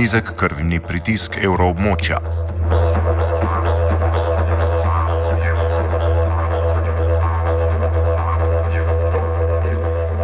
Nizek krvni pritisk evroobmočja.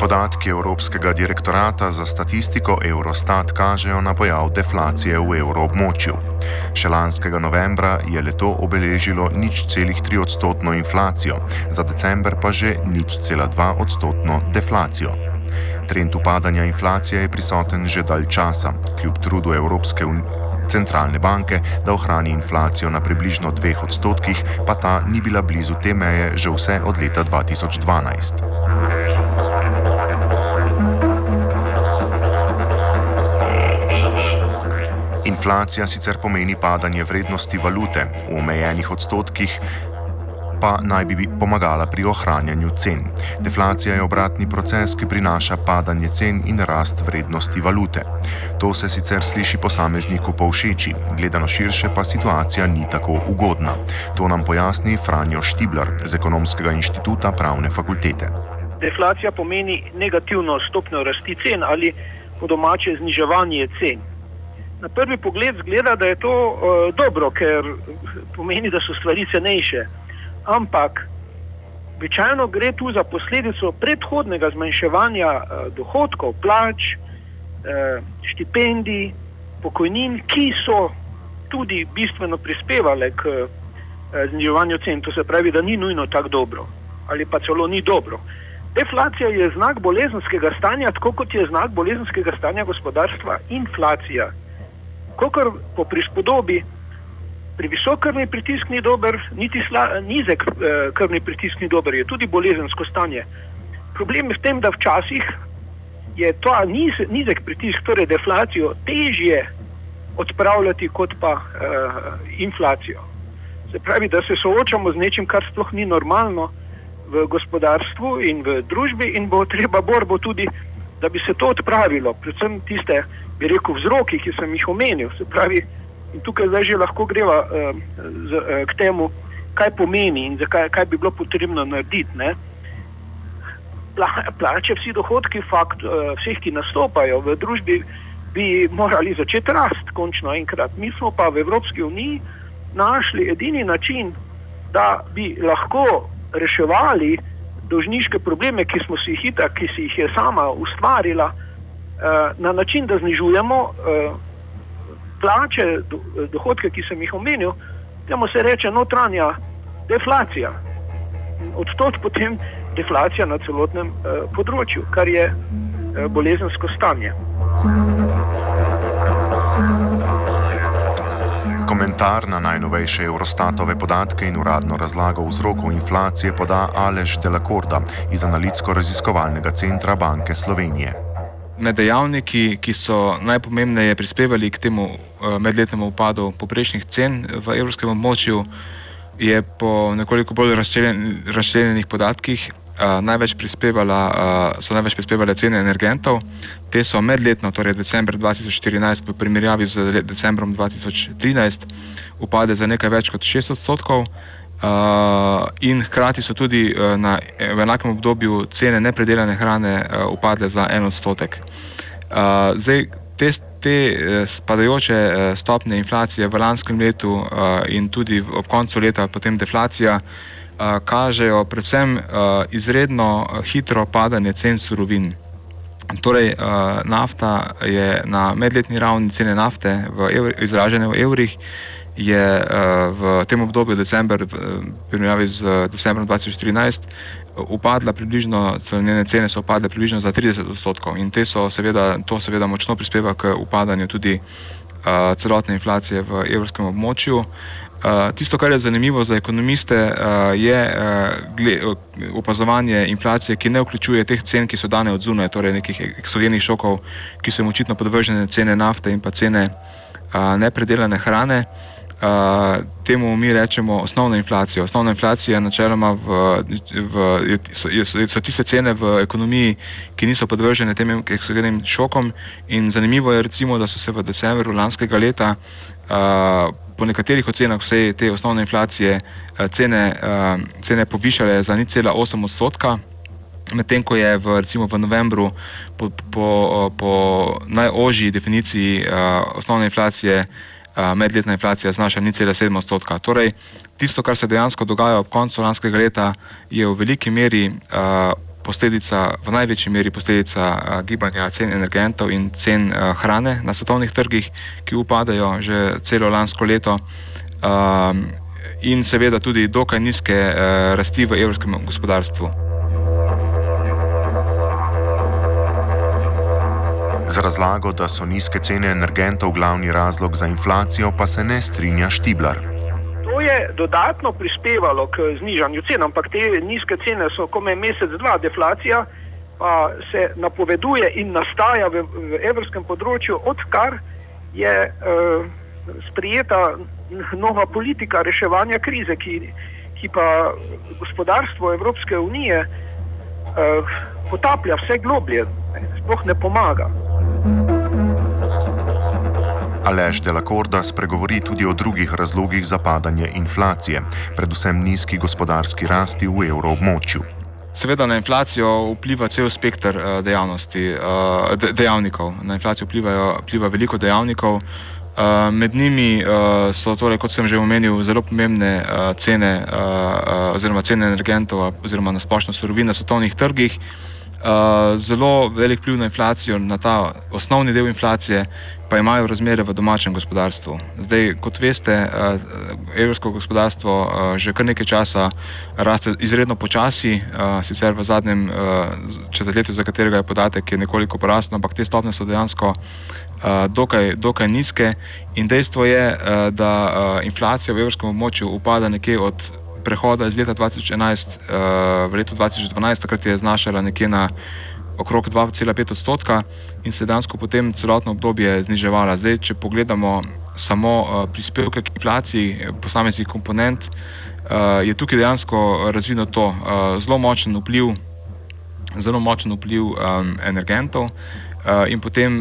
Podatki Evropskega direktorata za statistiko Eurostat kažejo na pojav deflacije v evroobmočju. Še lanskega novembra je leto obeležilo nič celih tri odstotno inflacijo, za december pa že nič cela dva odstotno deflacijo. Trend upadanja inflacije je prisoten že dalj časa, kljub trudu Evropske centralne banke, da ohrani inflacijo na približno dveh odstotkih, pa ta ni bila blizu te meje že vse od leta 2012. Inflacija sicer pomeni padanje vrednosti valute v omejenih odstotkih, pa naj bi pomagala pri ohranjanju cen. Deflacija je obratni proces, ki prinaša padanje cen in rast vrednosti valute. To se sicer sliši posamezniku povšeči, gledano širše pa situacija ni tako ugodna. To nam pojasni Franjo Štibler z Ekonomskega inštituta pravne fakultete. Deflacija pomeni negativno stopnjo rasti cen ali po domače zniževanje cen. Na prvi pogled zgleda, da je to uh, dobro, ker pomeni, da so stvari cenejše. Ampak običajno gre tu za posledico predhodnega zmanjševanja uh, dohodkov, plač, uh, štipendij, pokojnin, ki so tudi bistveno prispevale k uh, zniževanju cen. To se pravi, da ni nujno tako dobro ali pa celo ni dobro. Deflacija je znak bolezenskega stanja, tako kot je znak bolezenskega stanja gospodarstva inflacija. Kokor po prispodobi, pri visok krvni pritisk ni dober, niti sla, nizek eh, krvni pritisk ni dober, je tudi bolezensko stanje. Problem je v tem, da včasih je ta niz, nizek pritisk, torej deflacijo, težje odpravljati kot pa eh, inflacijo. Se pravi, da se soočamo z nečim, kar sploh ni normalno v gospodarstvu in v družbi, in bo treba borbo tudi, da bi se to odpravilo, predvsem tiste, bi rekel, vzroki, ki sem jih omenil. Se pravi, in tukaj zdaj že lahko greva uh, z, uh, k temu, kaj pomeni in zakaj, kaj bi bilo potrebno narediti. Ne? Pla, plače, vsi dohodki, fakt, uh, vseh, ki nastopajo v družbi, bi morali začeti rasti, končno enkrat. Mi smo pa v Evropski uniji našli edini način, da bi lahko reševali dolžniške probleme, ki smo si jih itak, ki si jih je sama ustvarila, uh, na način, da znižujemo uh, plače, do, dohodke, ki sem jih omenil, temu se reče notranja deflacija. Odtot potem deflacija na celotnem uh, področju, kar je uh, bolezensko stanje. Komentar na najnovejše Eurostatove podatke in uradno razlago vzrokov inflacije poda Alež Delakorda iz Analitsko-raziskovalnega centra Banke Slovenije. Med dejavniki, ki so najpomembneje prispevali k temu medletnemu upadu poprečnih cen v evropskem območju, je po nekoliko bolj razširjen, razširjenih podatkih uh, največ prispevala, uh, so največ prispevale cene energentov. Te so medletno, torej decembr 2014 v primerjavi z decembrom 2013, upade za nekaj več kot 6 odstotkov. Uh, in hkrati so tudi uh, na, v enakem obdobju cene nepredelane hrane uh, upadle za en odstotek. Uh, zdaj, te, te spadajoče uh, stopne inflacije v lanskem letu uh, in tudi ob koncu leta, potem deflacija, kažejo predvsem izredno hitro padanje cen surovin. Torej, nafta je na medletni ravni cene nafte v evri, izražene v evrih, je v tem obdobju december, v primerjavi z decembrom 2013, upadla približno, njene cene so upadle približno za 30 odstotkov in seveda, to seveda močno prispeva k upadanju tudi uh, celotne inflacije v evropskem območju. Uh, tisto, kar je zanimivo za ekonomiste, uh, je uh, opazovanje inflacije, ki ne vključuje teh cen, ki so dane od zunaj, torej nekih eksogenih šokov, ki so jim očitno podvržene cene nafte in pa cene uh, nepredelane hrane. Uh, temu mi rečemo osnovna inflacija. Osnovna inflacija načeloma v, v, so, so tiste cene v ekonomiji, ki niso podvržene tem eksogenim šokom in zanimivo je recimo, da so se v decembru lanskega leta uh, po nekaterih ocenah vse te osnovne inflacije uh, cene, uh, cene povišale za 0,8 odstotka. Medtem ko je v, recimo v novembru po, po, po najožji definiciji uh, osnovne inflacije uh, medletna inflacija znaša 0,7 odstotka. Torej, tisto, kar se dejansko dogaja ob koncu lanskega leta, je v veliki meri posledica, v največji meri posledica gibanja cen energentov in cen hrane na svetovnih trgih, ki upadajo že celo lansko leto. In seveda tudi dokaj nizke rasti v evropskem gospodarstvu. Z razlago, da so nizke cene energentov glavni razlog za inflacijo, pa se ne strinja Štiblar. To je dodatno prispevalo k znižanju cen, ampak te nizke cene so komaj mesec, dva deflacija, pa se napoveduje in nastaja v, v evropskem področju, odkar je uh, sprijeta nova politika reševanja krize, ki, ki pa gospodarstvo Evropske unije uh, potaplja vse globlje, sploh ne pomaga. Alež Delacorda spregovori tudi o drugih razlogih za padanje inflacije, predvsem nizki gospodarski rasti v evroobmočju. Seveda na inflacijo vpliva cel spektr dejavnosti, uh, dejavnikov. Na inflacijo vplivajo, vpliva veliko dejavnikov. Uh, med njimi so, torej, kot sem že omenil, zelo pomembne cene, oziroma cene energentov, oziroma na splošno surovin na svetovnih trgih. Uh, zelo velik vpliv na inflacijo, na ta osnovni del inflacije, pa imajo razmere v domačem gospodarstvu. Zdaj, kot veste, uh, evropsko gospodarstvo uh, že kar nekaj časa raste izredno počasi, uh, sicer v zadnjem uh, četrtletju, za katerega je podatek je nekoliko porastel, ampak te stopne so dejansko dokaj, dokaj nizke in dejstvo je, da inflacija v evropskem območju upada nekje od prehoda iz leta 2011 uh, v leto 2012, takrat je znašala nekje na okrog 2,5 odstotka in se dansko potem celotno obdobje zniževala. Zdaj, če pogledamo samo uh, prispevke k inflaciji posameznih komponent, je tukaj dejansko razvidno to zelo močen vpliv, zelo močen vpliv energentov in potem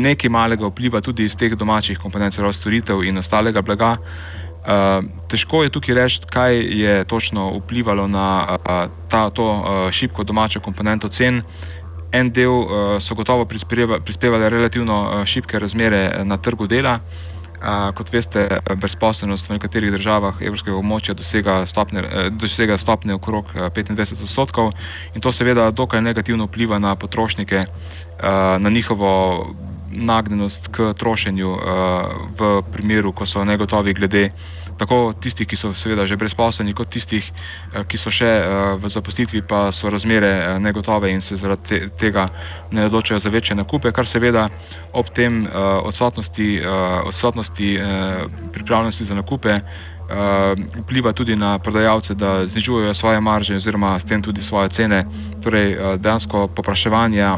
nekaj malega vpliva tudi iz teh domačih komponent, zelo storitev in ostalega blaga. Uh, težko je tukaj reči, kaj je točno vplivalo na uh, ta, to uh, šibko domačo komponento cen. En del uh, so gotovo prispevali relativno uh, šibke razmere na trgu dela. Uh, kot veste, brezposobnost v nekaterih državah evropskega območja dosega stopne, dosega stopne okrog 25 odstotkov in to seveda dokaj negativno vpliva na potrošnike, uh, na njihovo nagnjenost k trošenju uh, v primeru, ko so negotovi glede tako tistih, ki so seveda že brezposleni, kot tistih, uh, ki so še uh, v zaposlitvi, pa so razmere uh, negotove in se zaradi te, tega ne odločajo za večje nakupe, kar seveda ob tem uh, odsotnosti, uh, odsotnosti uh, pripravljenosti za nakupe. Uh, vpliva tudi na prodajalce, da znižujejo svoje marže, oziroma s tem tudi svoje cene, torej uh, dejansko popraševanje,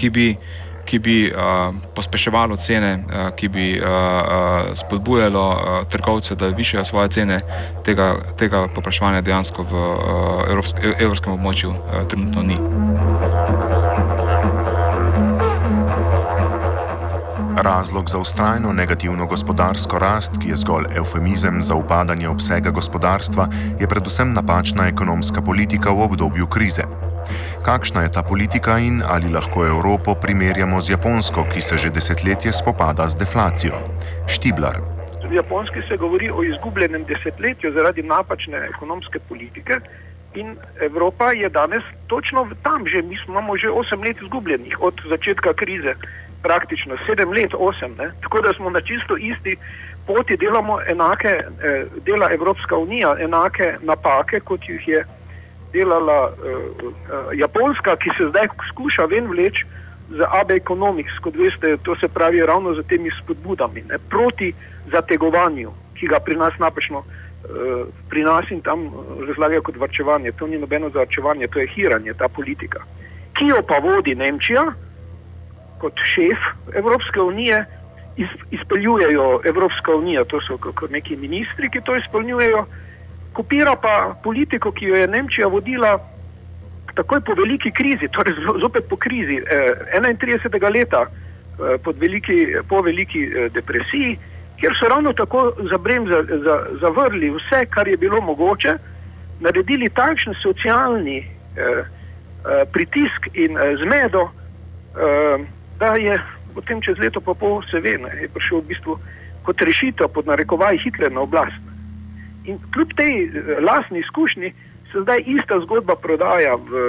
ki bi uh, ki bi uh, pospeševalo cene, uh, ki bi uh, uh, spodbujalo uh, trgovce, da višajo svoje cene, tega, tega popraševanja dejansko v uh, evropskem območju uh, trenutno ni. Razlog za ustrajno negativno gospodarsko rast, ki je zgolj eufemizem za upadanje obsega gospodarstva, je predvsem napačna ekonomska politika v obdobju krize. Kakšna je ta politika in ali lahko Evropo primerjamo z Japonsko, ki se že desetletje spopada z deflacijo? Štiblar. V Japonski se govori o izgubljenem desetletju zaradi napačne ekonomske politike in Evropa je danes točno tam, že mi imamo že 8 let izgubljenih od začetka krize, praktično 7 let, 8. Ne? Tako da smo na čisto isti poti, delamo enake, eh, dela Evropska unija enake napake, kot jih je delala eh, eh, Japonska, ki se zdaj skuša ven vleči z AB Economics, kot veste, to se pravi ravno za temi spodbudami, ne? proti zategovanju, ki ga pri nas napačno. Uh, pri nas in tam razlagajo kot vrčevanje. To ni nobeno zarčevanje, to je hiranje, ta politika. Ki jo pa vodi Nemčija kot šef Evropske unije, iz, izpeljujejo Evropska unija, to so kot neki ministri, ki to izpeljujejo, kopira pa politiko, ki jo je Nemčija vodila takoj po veliki krizi, torej zopet po krizi eh, 31. leta, eh, veliki, po veliki eh, depresiji, kjer so ravno tako zabrem za, za, zavrli vse, kar je bilo mogoče, naredili takšen socialni eh, eh, pritisk in eh, zmedo, eh, da je potem čez leto pa pol se ve, ne, je prišel v bistvu kot rešitev pod narekovaj Hitler na oblast. In kljub tej eh, lastni izkušnji, se zdaj ista zgodba prodaja v,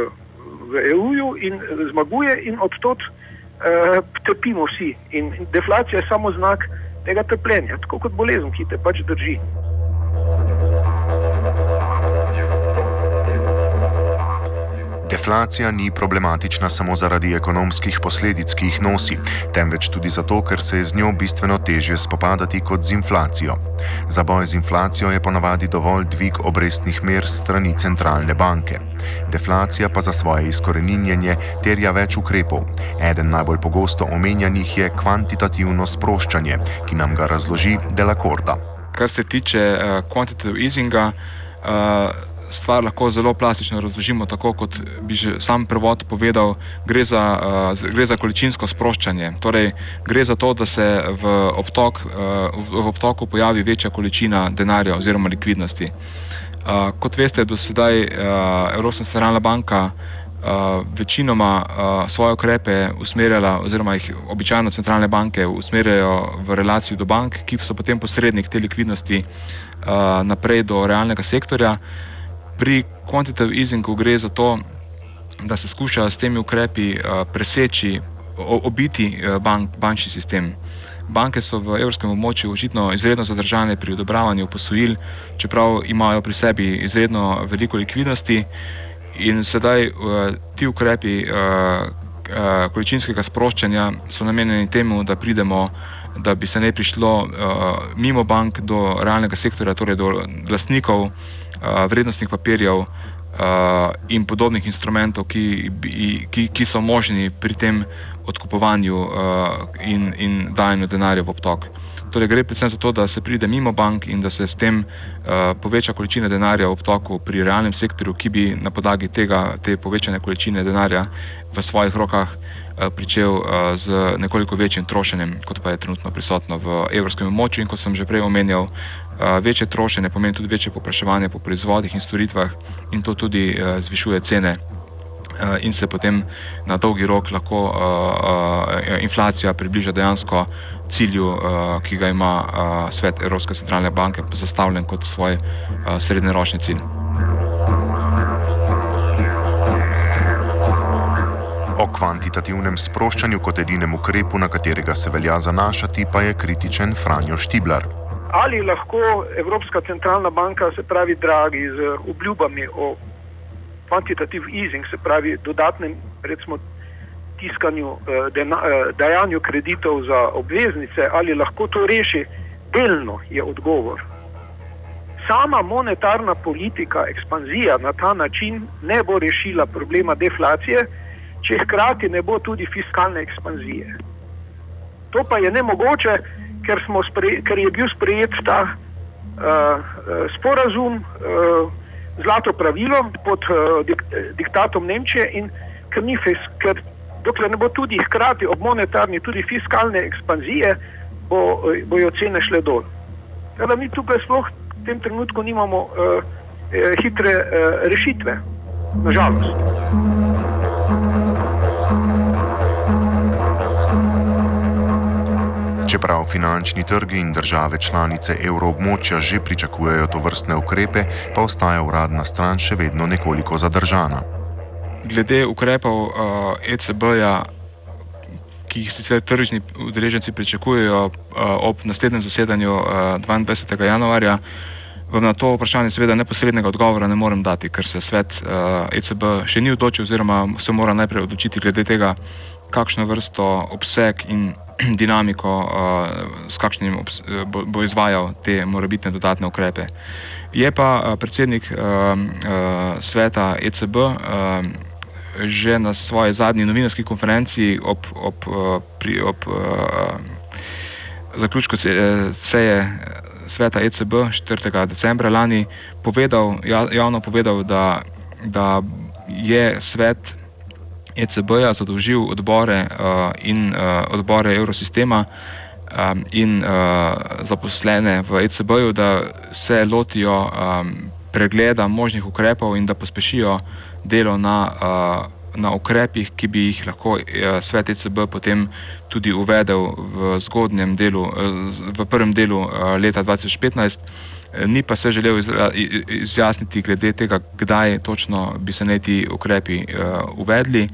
v EU-ju in zmaguje, in odtot uh, trpimo vsi. In deflacija je samo znak tega trpljenja, tako kot bolezen, ki te pač drži. Deflacija ni problematična samo zaradi ekonomskih posledic, ki jih nosi, temveč tudi zato, ker se je z njo bistveno težje spopadati kot z inflacijo. Za boj z inflacijo je ponavadi dovolj dvig obrestnih mer strani centralne banke. Deflacija pa za svoje izkoreninjenje terja več ukrepov. Eden najbolj pogosto omenjanih je kvantitativno sproščanje, ki nam ga razloži Delacorda. Kar se tiče uh, quantitative easinga, uh, stvar lahko zelo plastično razložimo, tako kot bi že sam prevod povedal, gre za, uh, gre za količinsko sproščanje. Torej, gre za to, da se v, obtok, uh, v obtoku pojavi večja količina denarja oziroma likvidnosti. Uh, kot veste, do sedaj uh, Evropska centralna banka uh, večinoma uh, svoje ukrepe usmerjala, oziroma jih običajno centralne banke usmerjajo v relacijo do bank, ki so potem posrednik te likvidnosti uh, naprej do realnega sektorja. Pri quantitative easingu gre za to, da se skuša s temi ukrepi uh, preseči, obiti uh, bank, bančni sistem. Banke so v evropskem območju očitno izredno zadržane pri odobravanju posojil, čeprav imajo pri sebi izredno veliko likvidnosti in sedaj uh, ti ukrepi uh, uh, količinskega sproščanja so namenjeni temu, da pridemo, da bi se ne prišlo uh, mimo bank do realnega sektorja, torej do lastnikov vrednostnih papirjev in podobnih instrumentov, ki, ki, ki so možni pri tem odkupovanju in, in dajanju denarja v obtok. Torej, gre predvsem za to, da se pride mimo bank in da se s tem uh, poveča količina denarja v obtoku pri realnem sektorju, ki bi na podlagi tega, te povečane količine denarja v svojih rokah uh, pričel uh, z nekoliko večjim trošenjem, kot pa je trenutno prisotno v evropskem območju. In kot sem že prej omenjal, uh, večje trošenje pomeni tudi večje popraševanje po proizvodih in storitvah in to tudi uh, zvišuje cene. In se potem na dolgi rok lahko uh, uh, inflacija približa dejansko cilju, ki ga ima svet Evropske centralne banke zastavljen kot svoj srednjeročni cilj. O kvantitativnem sproščanju kot edinem ukrepu, na katerega se velja zanašati, pa je kritičen Franjo Štiblar. Ali lahko Evropska centralna banka, se pravi, dragi z obljubami o kvantitativnem easing, se pravi, dodatnem, recimo, tiskanju, eh, dena, eh, dajanju kreditov za obveznice, ali lahko to reši, delno je odgovor. Sama monetarna politika, ekspanzija na ta način ne bo rešila problema deflacije, če hkrati ne bo tudi fiskalne ekspanzije. To pa je nemogoče, ker, sprej, ker je bil sprejet ta uh, sporazum, uh, zlato pravilo pod uh, dik, diktatom Nemčije in ker ni fiskalne dokler ne bo tudi hkrati ob monetarni, tudi fiskalne ekspanzije, bo, bojo cene šle dol. Da mi tukaj sploh v tem trenutku nimamo uh, hitre uh, rešitve, nažalost. Čeprav finančni trgi in države članice evroobmočja že pričakujejo to vrstne ukrepe, pa ostaja uradna stran še vedno nekoliko zadržana. Glede ukrepov uh, ECB-ja, ki jih sicer tržni udeleženci pričakujejo uh, ob naslednjem zasedanju uh, 22. januarja, vam na to vprašanje seveda neposrednega odgovora ne morem dati, ker se svet uh, ECB še ni odločil oziroma se mora najprej odločiti glede tega, kakšno vrsto obseg in dinamiko, uh, s kakšnim bo, bo izvajal te morebitne dodatne ukrepe. Je pa uh, predsednik uh, uh, sveta ECB uh, že na svoji zadnji novinarski konferenci ob, ob, pri, ob uh, zaključku seje sveta ECB 4. decembra lani povedal, javno povedal, da, da je svet ECB-ja zadolžil odbore uh, in uh, odbore Eurosistema um, in uh, zaposlene v ECB-ju, da se lotijo um, pregleda možnih ukrepov in da pospešijo delo na, uh, na ukrepih, ki bi jih lahko uh, svet ECB potem tudi uvedel v zgodnjem delu, uh, v prvem delu uh, leta 2015. Ni pa se želel izjasniti glede tega, kdaj točno bi se ne ti ukrepi uh, uvedli.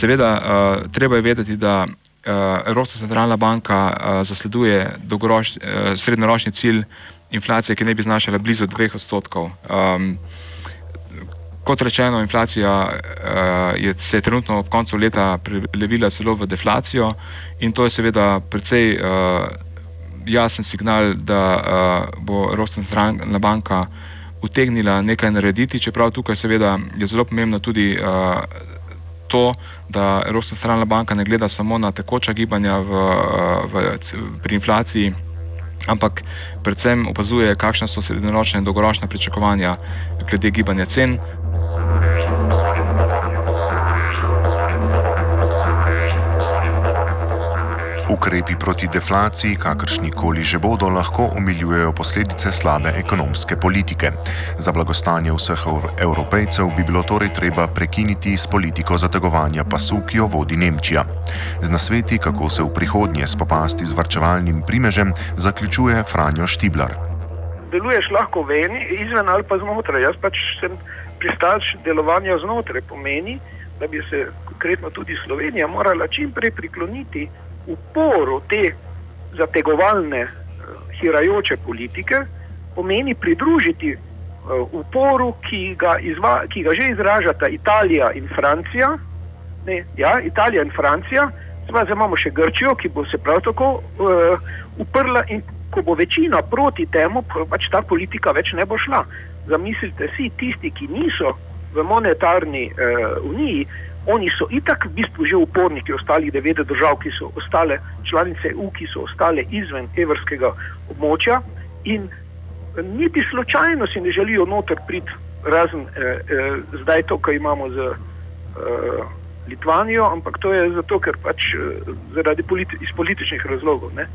Seveda, uh, treba je vedeti, da uh, Evropska centralna banka uh, zasleduje uh, srednjeročni cilj inflacije, ki ne bi znašala blizu 2 odstotkov. Um, kot rečeno, inflacija uh, je, se je trenutno ob koncu leta prelevila celo v deflacijo in to je seveda precej. Uh, jasen signal, da uh, bo centralna banka utegnila nekaj narediti, čeprav tukaj seveda je zelo pomembno tudi uh, to, da Evropska centralna banka ne gleda samo na tekoča gibanja v, v, pri inflaciji, ampak predvsem opazuje, kakšne so srednjeročne in dolgoročne pričakovanja glede gibanja cen. Ukrepi proti deflaciji, kakršni koli že bodo, lahko omiljujejo posledice slabe ekonomske politike. Za blagostanje vseh evropejcev bi bilo torej treba prekiniti s politiko zategovanja pasu, ki jo vodi Nemčija. Z nasveti, kako se v prihodnje spopasti z vrčevalnim primežem, zaključuje Franjo Štiblar. Deluješ lahko ven, izven ali pa znotraj. Jaz pač sem pristaš delovanja znotraj, pomeni, da bi se konkretno tudi Slovenija morala čim prej prikloniti uporu te zategovalne, eh, hirajoče politike, pomeni pridružiti eh, uporu, ki ga, izva, ki ga že izražata Italija in Francija. Ne, ja, Italija in Francija, zdaj imamo še Grčijo, ki bo se prav tako uh, uprla in ko bo večina proti temu, pač ta politika več ne bo šla. Zamislite si, tisti, ki niso v monetarni uh, uniji, Oni so itak v bistvu že uporniki ostalih devet držav, ki so ostale članice EU, ki so ostale izven evrskega območja in niti slučajno si ne želijo noter priti, razen eh, eh, zdaj to, kar imamo z eh, Litvanijo, ampak to je zato, ker pač eh, zaradi politi iz političnih razlogov. Ne.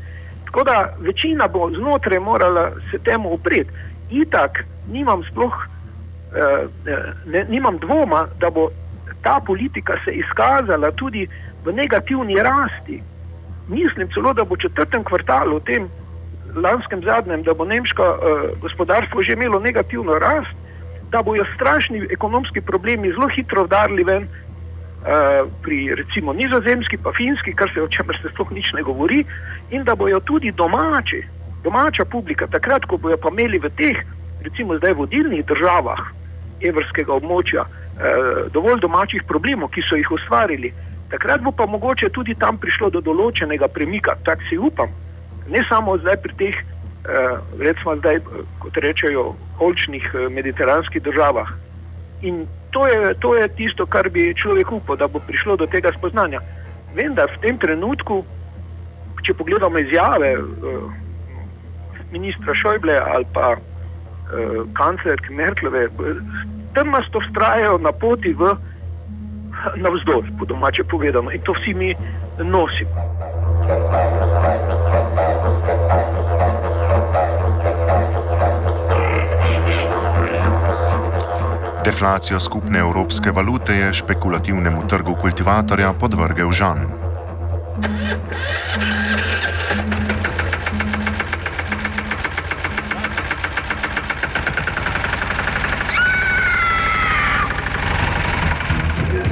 Tako da večina bo znotraj morala se temu upreti. Itak nimam sploh, eh, eh ne, nimam dvoma, da bo ta politika se izkazala tudi v negativni rasti. Mislim celo, da bo v četrtem kvartalu, v tem lanskem zadnjem, da bo nemško uh, gospodarstvo že imelo negativno rast, da bojo strašni ekonomski problemi zelo hitro vdarli ven uh, pri recimo nizozemski, pa finski, kar se o čemer se sploh nič ne govori, in da bojo tudi domači, domača publika, takrat, ko bojo pa imeli v teh, recimo zdaj vodilnih državah evrskega območja, dovolj domačih problemov, ki so jih ustvarili. Takrat bo pa mogoče tudi tam prišlo do določenega premika, tako si upam. Ne samo zdaj pri teh, eh, recimo zdaj, kot rečejo, olčnih eh, mediteranskih državah. In to je, to je tisto, kar bi človek upal, da bo prišlo do tega spoznanja. Vendar v tem trenutku, če pogledamo izjave ministra Šojble ali pa kanclerke Merklove, trmasto vztrajajo na poti v navzdol, po domače povedano, in to vsi mi nosimo. Deflacijo skupne evropske valute je špekulativnemu trgu kultivatorja podvrgel Žan.